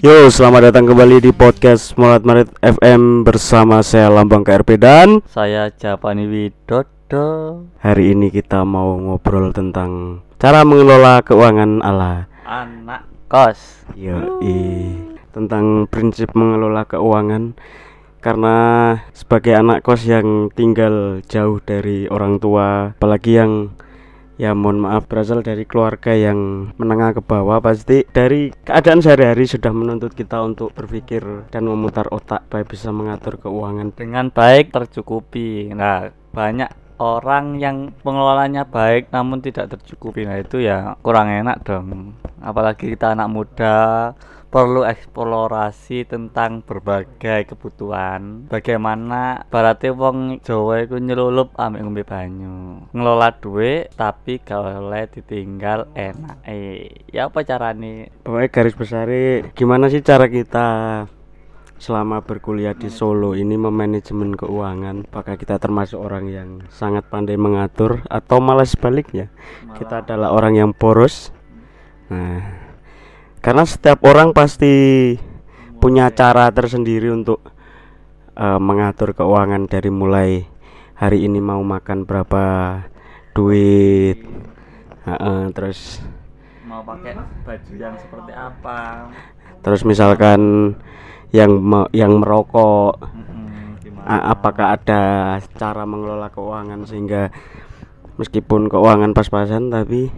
Yo, selamat datang kembali di podcast Molat Marit FM bersama saya Lambang KRP dan Saya Japani Widodo. hari ini kita mau ngobrol tentang cara mengelola keuangan ala Anak kos. Yo, tentang prinsip mengelola keuangan. Karena sebagai anak kos yang tinggal jauh dari orang tua apalagi yang ya mohon maaf berasal dari keluarga yang menengah ke bawah. Pasti dari keadaan sehari-hari sudah menuntut kita untuk berpikir dan memutar otak baik bisa mengatur keuangan. Dengan baik tercukupi. Nah banyak orang yang pengelolanya baik namun tidak tercukupi. Nah itu ya kurang enak dong. Apalagi kita anak muda perlu eksplorasi tentang berbagai kebutuhan. Bagaimana berarti wong Jawa itu nyelulup ambek ngombe banyu. Ngelola duit tapi gak oleh ditinggal enak eh ya apa carane? Pokoknya garis besar gimana sih cara kita selama berkuliah di Solo ini memanajemen keuangan? Apakah kita termasuk orang yang sangat pandai mengatur atau malah sebaliknya? Kita adalah orang yang boros? Nah karena setiap orang pasti punya cara tersendiri untuk uh, mengatur keuangan dari mulai hari ini mau makan berapa duit. Uh, uh, terus mau pakai baju yang seperti apa. terus misalkan yang me yang merokok. Mm-hmm, apakah ada cara mengelola keuangan sehingga meskipun keuangan pas-pasan tapi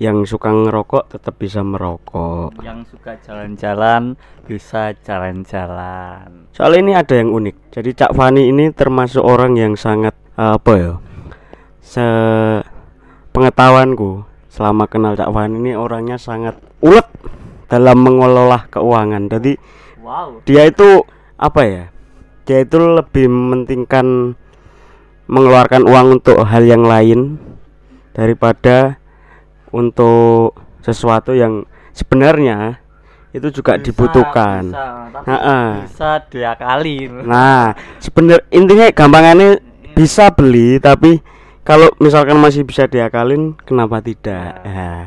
yang suka ngerokok tetap bisa merokok. Yang suka jalan-jalan bisa jalan-jalan. Soal ini ada yang unik. Jadi Cak Fani ini termasuk orang yang sangat uh, apa ya se pengetahuanku selama kenal Cak Fani ini orangnya sangat ulet dalam mengelola keuangan. Jadi wow. dia itu apa ya dia itu lebih mementingkan mengeluarkan uang untuk hal yang lain daripada untuk sesuatu yang sebenarnya itu juga bisa, dibutuhkan. Bisa, nah, bisa diakali. Nah, sebenarnya intinya gampangannya bisa beli tapi kalau misalkan masih bisa diakalin kenapa tidak? Nah,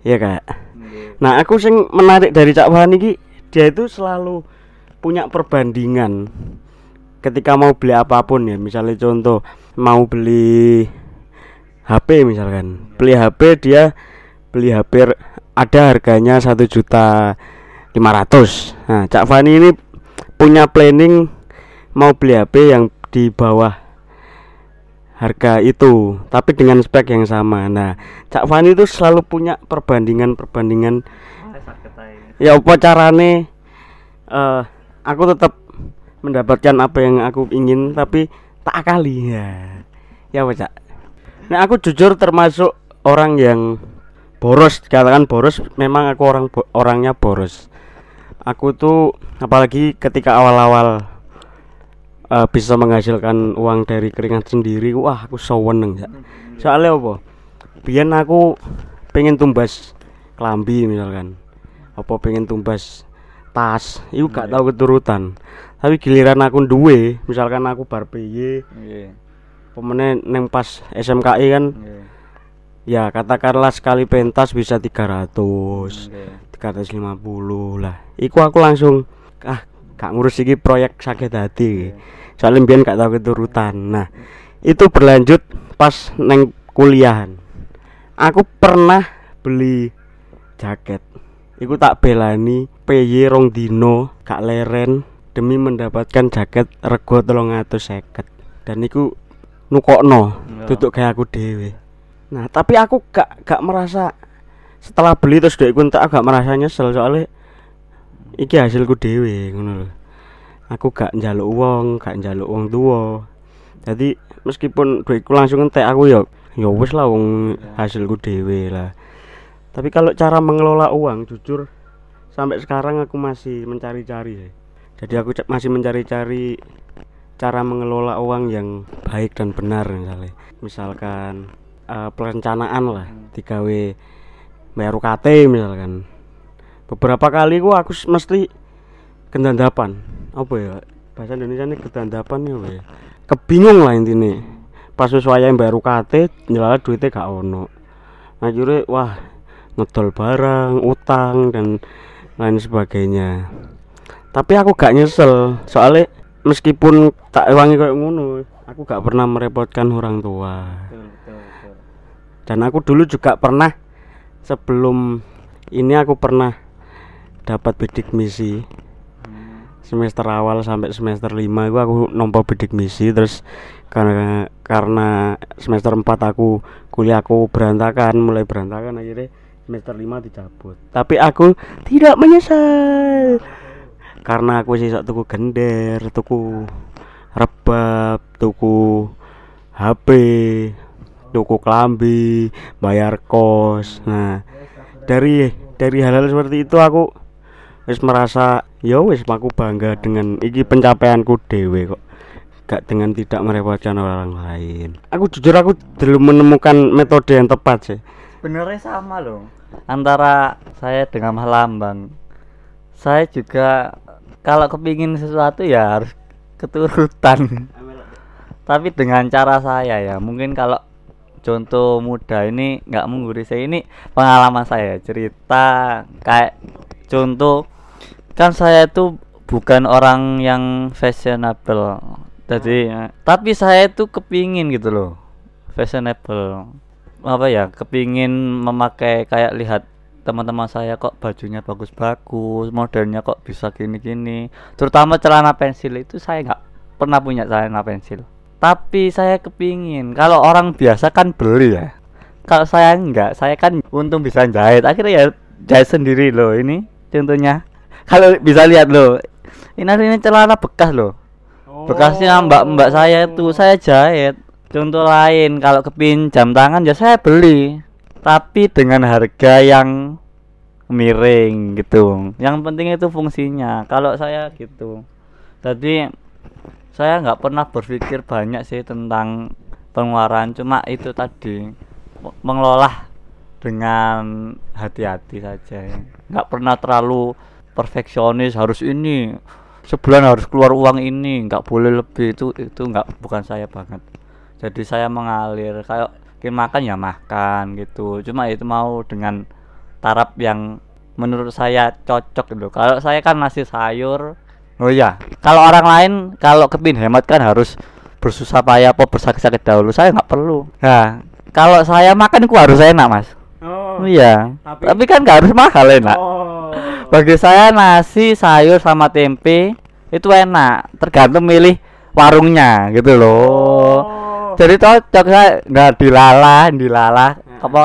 ya kak. Nah, aku sing menarik dari Cak Wahani ki dia itu selalu punya perbandingan ketika mau beli apa pun ya misalnya contoh mau beli HP misalkan. Beli HP dia beli HP ada harganya satu juta lima ratus. Nah Cak Fani ini punya planning mau beli HP yang di bawah harga itu tapi dengan spek yang sama. Nah Cak Fani itu selalu punya perbandingan-perbandingan. Ya apa carane uh, aku tetap mendapatkan apa yang aku ingin tapi tak kali ya ya Cak Nah aku jujur termasuk orang yang boros dikatakan boros memang aku orang bo orangnya boros. Aku tuh apalagi ketika awal-awal uh, bisa menghasilkan uang dari keringat sendiri wah aku seneng ya soalnya apa? Biar aku pengen tumbas kelambi misalkan. Apa pengen tumbas tas itu gak iya. tahu keturutan. Tapi giliran aku duwe misalkan aku bar yeah pemene neng pas SMKI kan yeah. ya katakanlah sekali pentas bisa 300 okay. 350 lah iku aku langsung ah gak ngurus iki proyek sakit hati yeah. soalnya biar gak tahu keturutan nah itu berlanjut pas neng kuliahan aku pernah beli jaket iku tak belani PY rong dino gak leren demi mendapatkan jaket rego telung seket dan iku nukokno yeah. duduk kayak aku dewe nah tapi aku gak gak merasa setelah beli terus dek tak agak merasa nyesel soalnya iki hasilku dewe ngono aku gak njaluk uang gak njaluk uang tua jadi meskipun duitku langsung entek aku ya ya wis lah wong hasilku dewe lah. Tapi kalau cara mengelola uang jujur sampai sekarang aku masih mencari-cari jadi aku masih mencari-cari cara mengelola uang yang baik dan benar misalnya. Misalkan uh, perencanaan lah w bayar UKT misalkan. Beberapa kali gua aku mesti kendandapan. Apa ya? Bahasa Indonesia ini kendandapan ya ya? Kebingung lah intinya. Pas yang bayar UKT nyala duitnya gak ono. Nah wah ngedol barang utang dan lain sebagainya. Tapi aku gak nyesel soalnya meskipun tak wangi kayak ngono aku gak pernah merepotkan orang tua. Dan aku dulu juga pernah sebelum ini aku pernah dapat bidik misi. Semester awal sampai semester 5 itu aku nompo bidik misi terus karena karena semester 4 aku kuliah aku berantakan mulai berantakan akhirnya semester 5 dicabut. Tapi aku tidak menyesal karena aku sih tuku gender tuku rebab tuku HP tuku klambi bayar kos. Nah dari dari hal-hal seperti itu aku wis merasa ya wis aku bangga dengan iki pencapaianku dewe kok. Gak dengan tidak merepotkan orang lain. Aku jujur aku belum menemukan metode yang tepat sih. Sebenarnya sama loh. Antara saya dengan Mas Lambang. Saya juga kalau kepingin sesuatu ya harus keturutan. Tapi dengan cara saya ya, mungkin kalau contoh muda ini nggak menggurui saya ini pengalaman saya cerita kayak contoh kan saya itu bukan orang yang fashionable. Jadi tapi saya itu kepingin gitu loh fashionable. Apa ya kepingin memakai kayak lihat teman-teman saya kok bajunya bagus-bagus modelnya kok bisa gini-gini. Terutama celana pensil itu saya nggak pernah punya celana pensil. Tapi saya kepingin kalau orang biasa kan beli ya. Kalau saya enggak saya kan untung bisa jahit. Akhirnya ya jahit sendiri loh ini contohnya. Kalau bisa lihat loh ini ini celana bekas loh. Bekasnya mbak mbak saya itu saya jahit. Contoh lain kalau kepin jam tangan ya saya beli tapi dengan harga yang miring gitu. Yang penting itu fungsinya. Kalau saya gitu. Jadi saya nggak pernah berpikir banyak sih tentang pengeluaran. Cuma itu tadi me- mengelola dengan hati-hati saja. Nggak pernah terlalu perfeksionis harus ini sebulan harus keluar uang ini nggak boleh lebih. Itu itu nggak bukan saya banget. Jadi saya mengalir. Kayak makan ya makan gitu. Cuma itu mau dengan taraf yang menurut saya cocok gitu. Kalau saya kan nasi sayur. Oh iya. Kalau orang lain kalau kepin hemat kan harus bersusah payah apa bersakit-sakit dahulu. Saya nggak perlu. Nah. Kalau saya makan ku harus enak mas. Oh, iya. Tapi- tapi, kan nggak harus mahal enak. Oh. bagi saya nasi sayur sama tempe itu enak. Tergantung milih warungnya gitu loh. Oh. Jadi cocok saya nggak dilala dilala Heeh. apa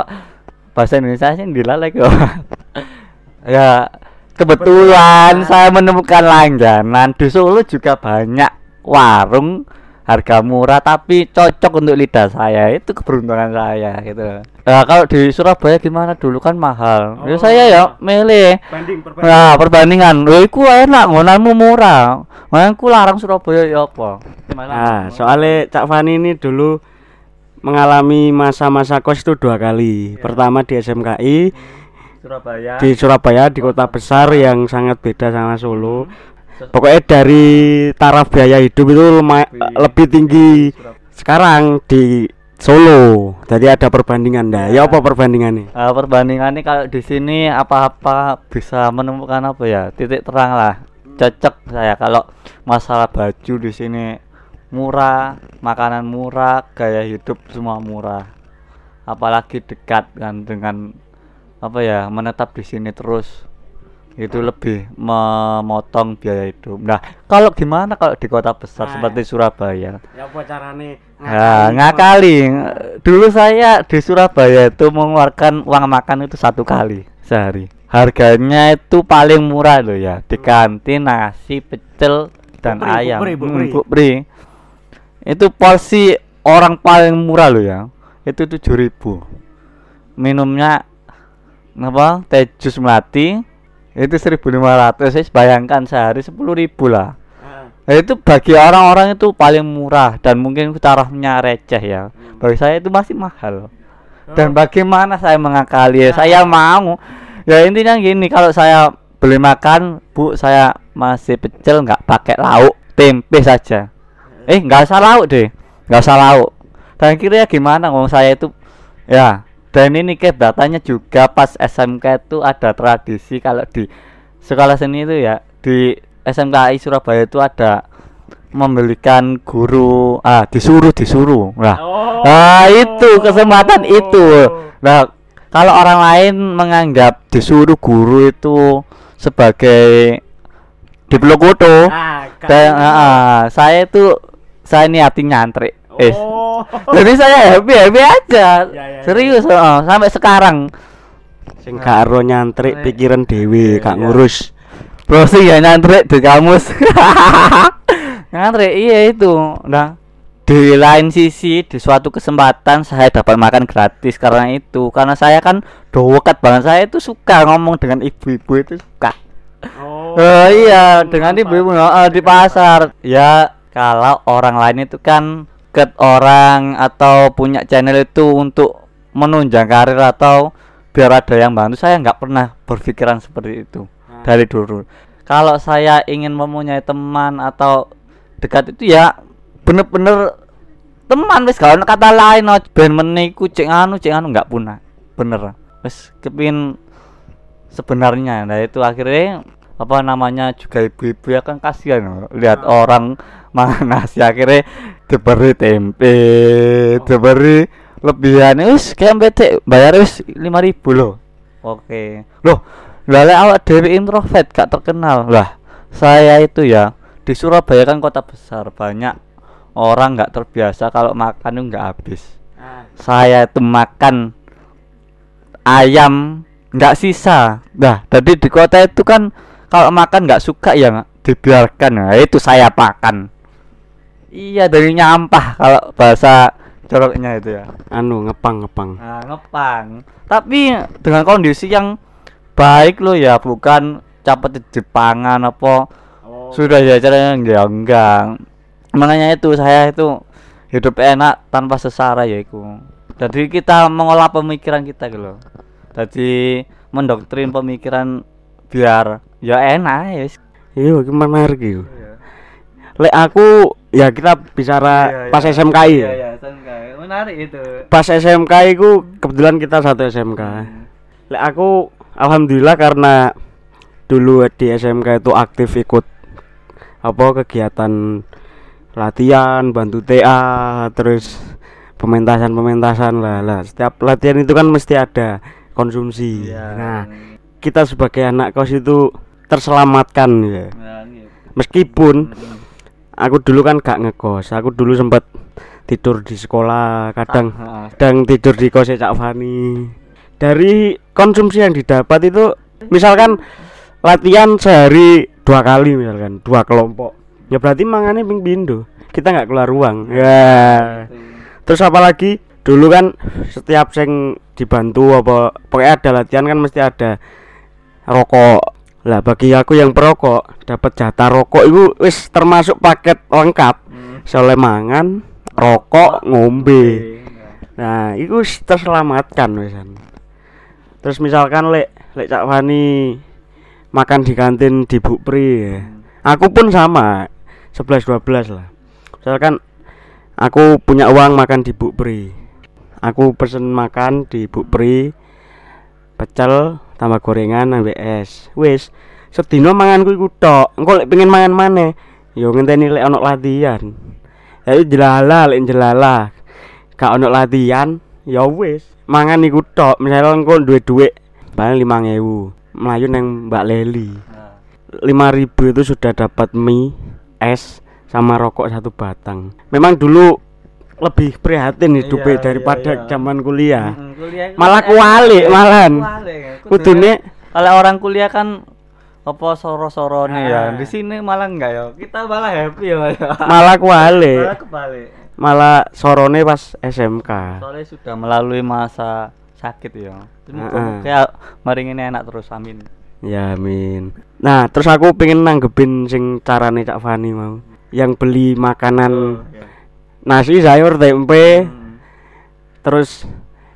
bahasa Indonesia sih dilala gitu ya kebetulan. saya menemukan langganan. Di Solo juga banyak warung harga murah tapi cocok untuk lidah saya itu keberuntungan saya gitu nah kalau di Surabaya gimana dulu kan mahal ya Oh. saya ya milih banding Nah, perbandingan. Lho iku enak, ngonanmu murah. Makanya larang Surabaya ya apa? Nah, soalnya Cak Fani ini dulu mengalami masa-masa kos itu dua kali. Pertama di SMKI Surabaya. di Surabaya di kota besar yang sangat beda sama Solo. Pokoknya dari taraf biaya hidup itu lema- Lebih- lebih tinggi. Sekarang di Solo. Jadi ada perbandingan dah. Ya apa perbandingannya? Nah, perbandingannya kalau di sini apa-apa bisa menemukan apa ya? Titik terang lah. Cocok saya kalau masalah baju di sini murah, makanan murah, gaya hidup semua murah. Apalagi dekat kan dengan apa ya? Menetap di sini terus itu lebih memotong biaya hidup. Nah, kalau gimana kalau di kota besar Nah. seperti Surabaya? Ya apa carane? Nah, ngakali. Dulu saya di Surabaya itu mengeluarkan uang makan itu satu kali sehari. Harganya itu paling murah loh ya. Di kantin nasi, pecel dan Bukri, ayam. bukri, Hmm, bukri. bukri. Itu porsi orang paling murah loh ya. Itu 7000 Minumnya apa? Teh jus melati itu 1500 Saya bayangkan sehari 10.000 lah. Nah, itu bagi orang-orang itu paling murah dan mungkin tarafnya receh ya. Bagi saya itu masih mahal. Dan bagaimana saya mengakali? Ya, saya mau. Ya intinya gini, kalau saya beli makan, Bu, saya masih pecel nggak pakai lauk, tempe saja. Eh, nggak usah lauk deh. Nggak usah lauk. Dan kira gimana ngomong saya itu ya dan ini ke datanya juga pas SMK itu ada tradisi kalau di sekolah seni itu ya di SMKI Surabaya itu ada membelikan guru ah disuruh disuruh. Nah Oh. nah itu kesempatan itu. Nah kalau orang lain menganggap disuruh guru itu sebagai diplokoto Ah, dan ah, ah, saya itu saya niatin nyantri Eh, Oh. jadi saya happy happy aja Ya, ya, ya. serius oh, sampai sekarang Sing karo nyantrik pikiran dewe, Iya, gak iya. ngurus. Bro sih ya nyantri di kamus nyantri iya itu nah di lain sisi di suatu kesempatan saya dapat makan gratis karena itu karena saya kan dekat banget saya itu suka ngomong dengan ibu-ibu itu suka Oh. Oh iya, dengan ibu-ibu heeh, di pasar. Ya, kalau orang lain itu kan ke orang atau punya channel itu untuk menunjang karir atau biar ada yang bantu, saya nggak pernah berpikiran seperti itu dari dulu. Kalau saya ingin mempunyai teman atau dekat itu ya bener-bener teman wis gak ono kata lain oh, ben meniku cek anu cek anu nggak punah. Bener. Wis kepin sebenarnya. Nah itu akhirnya apa namanya juga ibu-ibu ya kan kasihan loh, lihat orang makan nasi akhirnya diberi tempe diberi lebihan. Wis kayak bete bayar wis lima ribu loh. Oke. Loh lale awak dewi introvert gak terkenal. Lah saya itu ya di Surabaya kan kota besar banyak orang nggak terbiasa kalau makan itu nggak habis. Saya itu makan ayam nggak sisa. Nah jadi di kota itu kan kalau makan nggak suka ya dibiarkan. Nah itu saya makan iya dari nyampah kalau bahasa joroknya itu ya. Anu ngepang ngepang. nah, ngepang. Tapi dengan kondisi yang baik loh ya bukan capek di Jepangan apa. Sudah ya caranya ya enggak makanya itu saya itu hidup enak tanpa sesara ya itu. Jadi kita mengolah pemikiran kita gitu loh. Jadi mendoktrin pemikiran biar ya enak ya. Iya, menarik iki. Lek aku ya kita bicara pas SMKI. ya. iya menarik itu Pas SMK iku kebetulan kita satu SMK. Lek aku alhamdulillah karena dulu di SMK itu aktif ikut apa kegiatan latihan, bantu TA, terus pementasan-pementasan lah. Lah, setiap latihan itu kan mesti ada konsumsi. Iya. Nah, kita sebagai anak kos itu terselamatkan ya. Nah, gitu. Meskipun aku dulu kan gak ngekos, aku dulu sempat tidur di sekolah, kadang Ah, ah. kadang tidur di kosnya Cak Fani. Dari konsumsi yang didapat itu misalkan latihan sehari dua kali misalkan, dua kelompok. Ya berarti mangannya ping pindo. Kita nggak keluar ruang. Ya. Terus apalagi dulu kan setiap sing dibantu apa pokoknya ada latihan kan mesti ada rokok. Lah bagi aku yang perokok dapat jatah rokok itu wis termasuk paket lengkap. Hmm. Soalnya mangan, rokok, ngombe. Nah, itu terselamatkan wisan. Terus misalkan lek lek Cak Fani makan di kantin di Bukpri ya. Aku pun sama 11 12 lah. Misalkan aku punya uang makan di Bukpri. Aku pesen makan di Bukpri pecel tambah gorengan ambek es. Wis, sedina manganku iku tok. Engko lek pengen mangan maneh, yo ngenteni lek ono latihan. Ya jelala lek jelala. Gak ono latihan, ya wis, mangan iku tok. Misal engko duwe dhuwit paling 5000. Melayu neng Mbak Leli. Nah. 5000 itu sudah dapat mie, es sama rokok satu batang. Memang dulu lebih prihatin hidupnya Iya, daripada iya, iya. zaman kuliah. Mm, kuliah itu Malah kan kualik enak. malahan. Ya. Kudune kalau orang kuliah kan apa soro-soro nih ya Ah. di sini malah enggak ya kita malah happy ya Mas. malah kualik. malah kebalik Malah sorone pas SMK. soalnya sudah melalui masa sakit ya Heeh. kayak mari ini enak terus amin Ya amin. Nah, terus aku pengen nanggepin sing carane Cak Fani mau. Yang beli makanan nasi, sayur, tempe, Hmm. terus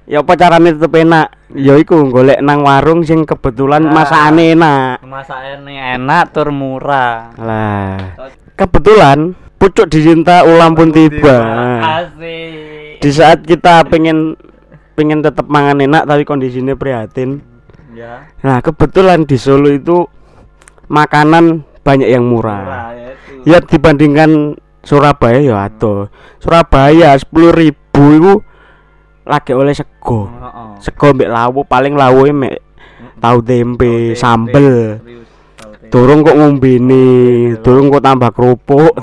ya apa carane tetep enak? Ya iku golek nang warung sing kebetulan Ah. masakane enak. masaknya enak tur murah Lah, kebetulan pucuk dicinta ulam pun tiba. asik Di saat kita pengen pengen tetep mangan enak tapi kondisinya prihatin. ya Nah, kebetulan di Solo itu makanan banyak yang murah. Murah, ya. Ya dibandingkan Surabaya ya adoh. Surabaya 10.000 ribu itu lagi oleh sego. Heeh. Sego mbek lawo paling lawo mek tahu tempe, sambel. Durung kok ngombene, durung kok tambah kerupuk.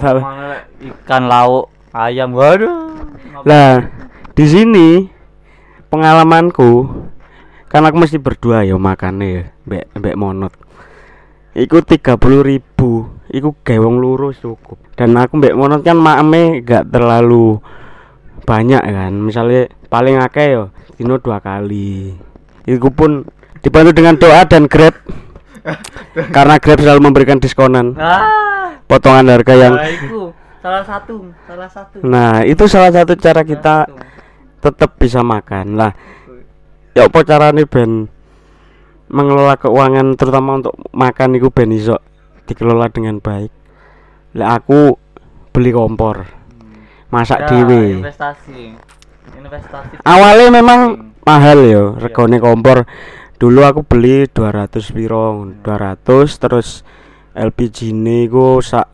ikan lauk ayam waduh Lah, di sini pengalamanku kan aku mesti berdua ya makannya ya, mbek mbek monot. Iku 30.000 ribu, iku gewong lurus cukup. Dan aku mbek monot kan makame gak terlalu banyak kan. Misalnya paling akeh ya dino dua kali. Iku pun dibantu dengan doa dan Grab. Karena Grab selalu memberikan diskonan, ah potongan harga yang nah, itu salah satu salah satu Nah, itu salah satu cara kita tetap bisa makan. Lah, ya apa carane ben mengelola keuangan terutama untuk makan itu ben iso dikelola dengan baik. Lah aku beli kompor, masak Ya, dhewe. investasi investasi Awalnya memang mahal ya regane kompor. Dulu aku beli 200 piro, 200 terus LPG ne iku sak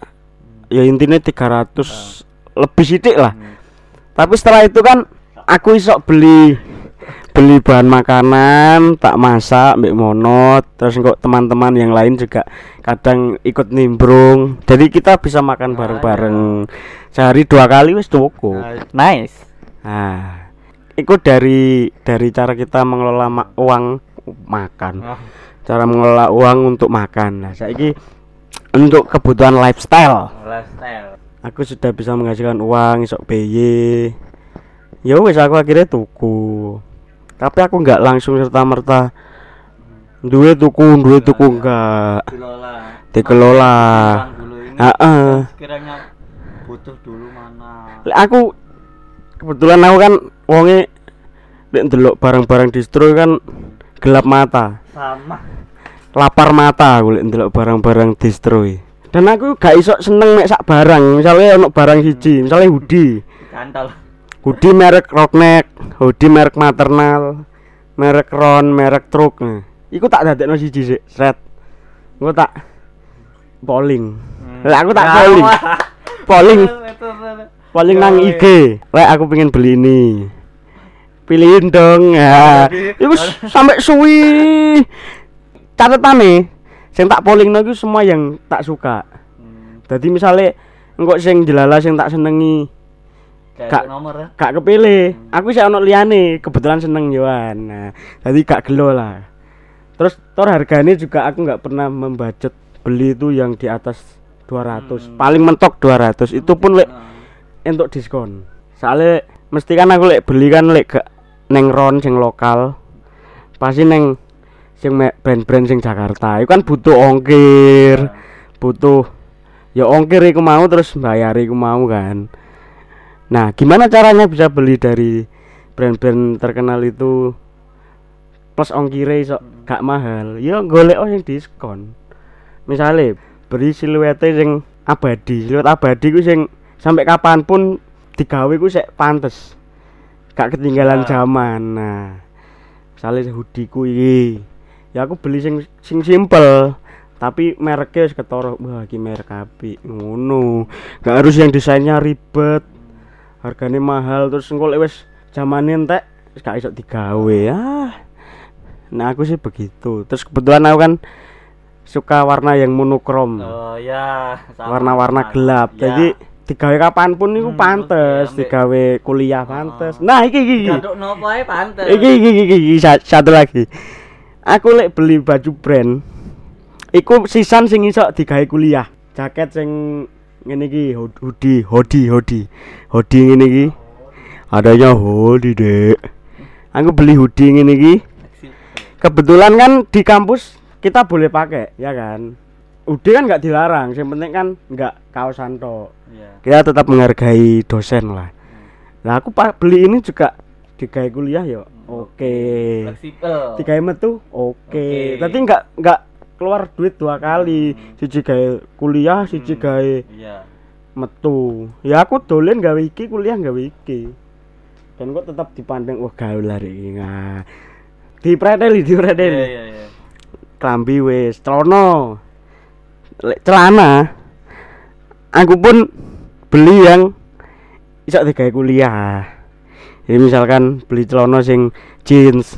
ya intinya 300 lebih sidik lah. Hmm. Tapi setelah itu kan aku isok beli beli bahan makanan, tak masak, mbek monot, terus kok teman-teman yang lain juga kadang ikut nimbrung. Jadi kita bisa makan bareng-bareng. Sehari dua kali wis cukup. Nah, nice Nah, itu dari dari cara kita mengelola ma- uang makan. Oh, Cara mengelola uang untuk makan. Nah, saiki untuk kebutuhan lifestyle lifestyle aku sudah bisa menghasilkan uang isok BY ya wes aku akhirnya tuku tapi aku nggak langsung serta merta duwe tuku duwe tuku enggak. Dikelola. Dikelola. Heeh. sekiranya butuh dulu mana? Aku kebetulan aku kan wonge lek ndelok barang-barang distro kan gelap mata. Sama. Lapar mata aku lek ndelok barang-barang distro dan aku gak iso seneng mek sak barang. Misalnya ono barang siji misalnya hoodie. Kantol hoodie merek Rockneck, hoodie merek maternal, merek Ron, merek truk. Nah, iku tak dadekno siji sik, sret. Engko tak polling. Lah aku tak Ya, polling. Polling, Itu, itu, itu. polling nang. IG. Lek aku pengen beli ini. Pilihin dong. Ya. S- sampai suwi. Catetane sing tak polling iku semua yang tak suka. Hmm, Jadi misalnya engkau sing jelala sing tak senengi Kak- itu nomor ya gak kepilih aku sih ono liyane kebetulan seneng Yohan nah jadi gak gelo lah terus tor harganya juga aku nggak pernah membudget beli itu yang di atas 200 Hmm. paling mentok 200 itu pun lek Nah, untuk diskon. Soalnya mesti kan aku lek beli kan lek gak neng ron sing lokal. Pasti neng sing brand-brand sing Jakarta. Itu kan butuh ongkir nah. butuh ya ongkir iku mau terus bayar iku mau kan. Nah gimana caranya bisa beli dari brand-brand terkenal itu? Plus ongkire iso gak mahal. Ya golek oh yang diskon. Misalnya beri siluete sing abadi. Siluet abadi ku sing sampai kapan pun digawe ku sik pantes. Gak ketinggalan zaman nah misalnya hoodie ku iki. Ya aku beli sing sing simple tapi mereknya wis ketara wah iki merek apik. Ngono. Gak harus yang desainnya ribet. Harganya mahal terus engko lek wis zamane entek gak iso digawe. Ah nah aku sih begitu. Terus kebetulan aku kan suka warna yang monokrom. Oh ya warna-warna Sama. gelap. Ya. jadi digawe kapan pun itu Hmm, pantes. ambek- digawe kuliah pantes. Oh. nah iki iki iki. Gaduk nopo ae pantes. Iki iki iki, iki, sa- satu lagi. Aku lek beli baju brand iku sisan sing iso digawe kuliah. Jaket sing ngene iki ho- hoodie hoodie hoodie. Hoodie ngene iki. Adanya hoodie dek aku beli hoodie ngene iki kebetulan kan di kampus kita boleh pakai ya kan? Hoodie kan nggak dilarang yang penting kan nggak kaosan tok. Iya. kita tetap menghargai dosen lah. Lah aku pak beli ini juga digawe kuliah ya oke. Fleksibel. Digawe metu? Oke. Tapi nggak nggak keluar duit dua kali. Hmm. siji gawe kuliah siji Hmm. gawe iya. metu. Ya aku dolen gawe iki kuliah gawe iki. Dan kok tetap dipandang wah gawe lah iki dipreteli dipreteli iya iya klambi wis celana. Celana aku pun beli yang iso digawe kuliah. Jadi misalkan beli celana sing jeans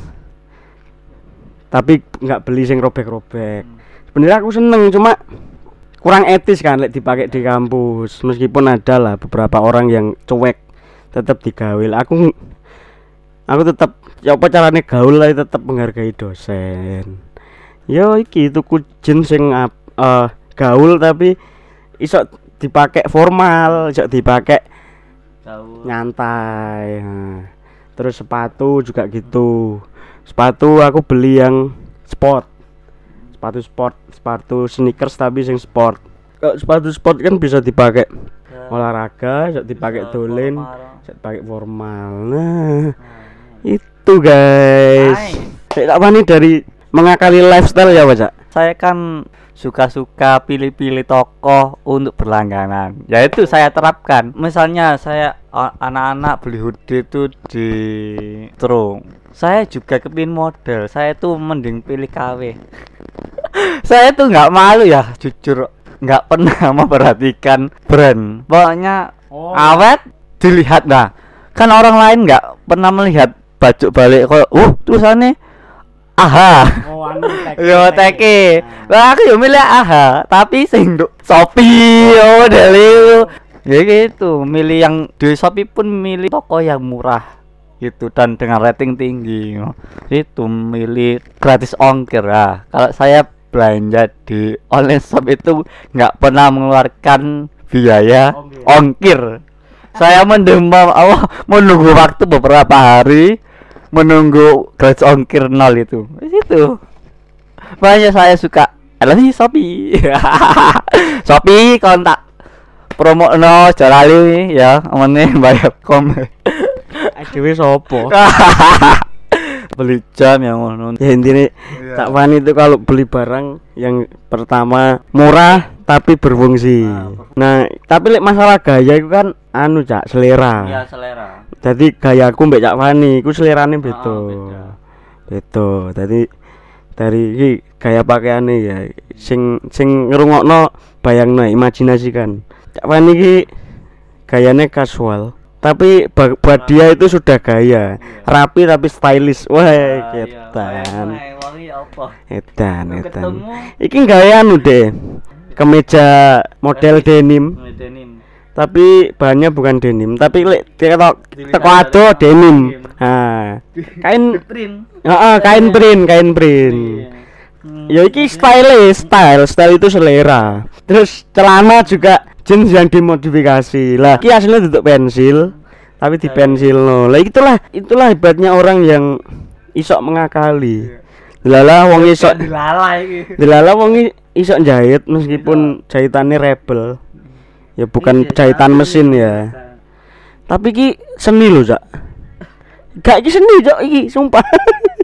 tapi nggak beli sing robek-robek. Sebenarnya aku seneng cuma kurang etis kan lek dipakai di kampus. Meskipun ada lah beberapa orang yang cuek tetap digawe. Aku aku tetap ya apa caranya gaul lah tetap menghargai dosen. Yo iki tuku jeans sing eh, gaul tapi iso dipakai formal iso dipakai Tahu. nyantai Nah, terus sepatu juga gitu. Sepatu aku beli yang sport. Sepatu sport sepatu sneakers tapi sing sport. Kalau sepatu sport kan bisa dipakai olahraga bisa dipakai dolen formal. bisa dipakai formal. Nah itu guys. Nice. Cek tak wani dari mengakali lifestyle ya Pak saya kan suka-suka pilih-pilih tokoh untuk berlangganan. Ya itu saya terapkan. Misalnya saya anak-anak beli hoodie itu di Trung saya juga kepin model. Saya tuh mending pilih KW saya tuh nggak malu ya jujur. Nggak pernah memperhatikan brand. Pokoknya Oh. awet dilihat. Nah kan orang lain nggak pernah melihat baju balik kok uh tulisannya aha Oh, anu Yo teke. Lah aku yo milih AHA, tapi sing Shopee yo delu. Ya gitu, milih yang di Shopee pun milih toko yang murah gitu dan dengan rating tinggi. Itu milih gratis ongkir ah. Kalau saya belanja di online shop itu nggak pernah mengeluarkan biaya Ongkir. ongkir. Saya mendem oh, menunggu waktu beberapa hari menunggu gratis ongkir nol itu. Itu. Makanya saya suka LSI Shopee. Shopee kontak promo no jalali ya, amane bayar kom. Dewe sopo? Beli jam yang ngono. ya intinya tak wani itu kalau beli barang yang pertama murah tapi berfungsi. Ah, Nah, tapi lek masalah gaya itu kan anu cak selera. Iya, selera. Jadi gayaku mbek cak wani, iku selerane beda. Ah, beda. Beda. Jadi dari iki gaya pakaiane ya sing sing ngrungokno bayangno imajinasikan. Cak wani iki gayane casual. Tapi buat dia itu sudah gaya, rapi tapi stylish. Wah, Ah, iya. Edan, edan. ketemu Iki gaya anu deh. Kemeja model denim, tapi bahannya bukan denim, tapi lek teko ado denim. denim. Ha. Kain Print. Heeh, kain print, kain print. Hmm. Ya iki stylish, style, style itu selera. Terus celana juga jeans yang dimodifikasi. Lah, iki aslinya tutup pensil, tapi di pensil no. Lah itulah itulah hebatnya orang yang isok mengakali. Lala wong isok dilalai iki. Delala wong i- iso jahit meskipun jahitannya rebel. Ya bukan Iya, jahitan mesin ya. Tapi ki seni lho, Cak. Gak ki seni, Cak, iki sumpah.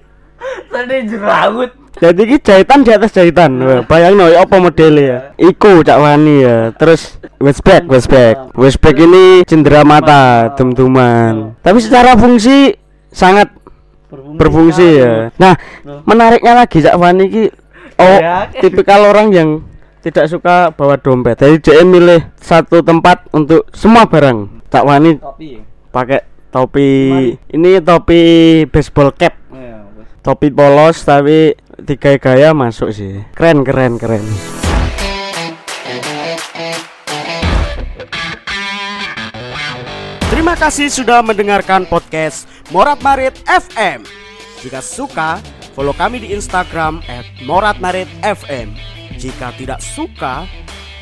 Tadi jerawat. Jadi ki jahitan di atas jahitan. Bayangno ya apa modelnya ya. Iku Cak Wani ya. Terus westback, westback. Westback ini cendera mata, dum-duman. Tapi secara fungsi sangat berfungsi ya. Nah, menariknya lagi Cak Wani ki oh Ya. tipikal orang yang tidak suka bawa dompet. Jadi dia milih satu tempat untuk semua barang. Cak Wani pakai topi ini topi baseball cap, bos. Topi polos tapi tiga gaya masuk sih. Keren keren keren. Terima kasih sudah mendengarkan podcast Morat Marit FM. Jika suka, follow kami di Instagram @moratmaritfm. Jika tidak suka,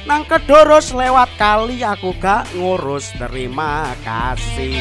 nang kedoros lewat kali aku gak ngurus. Terima kasih.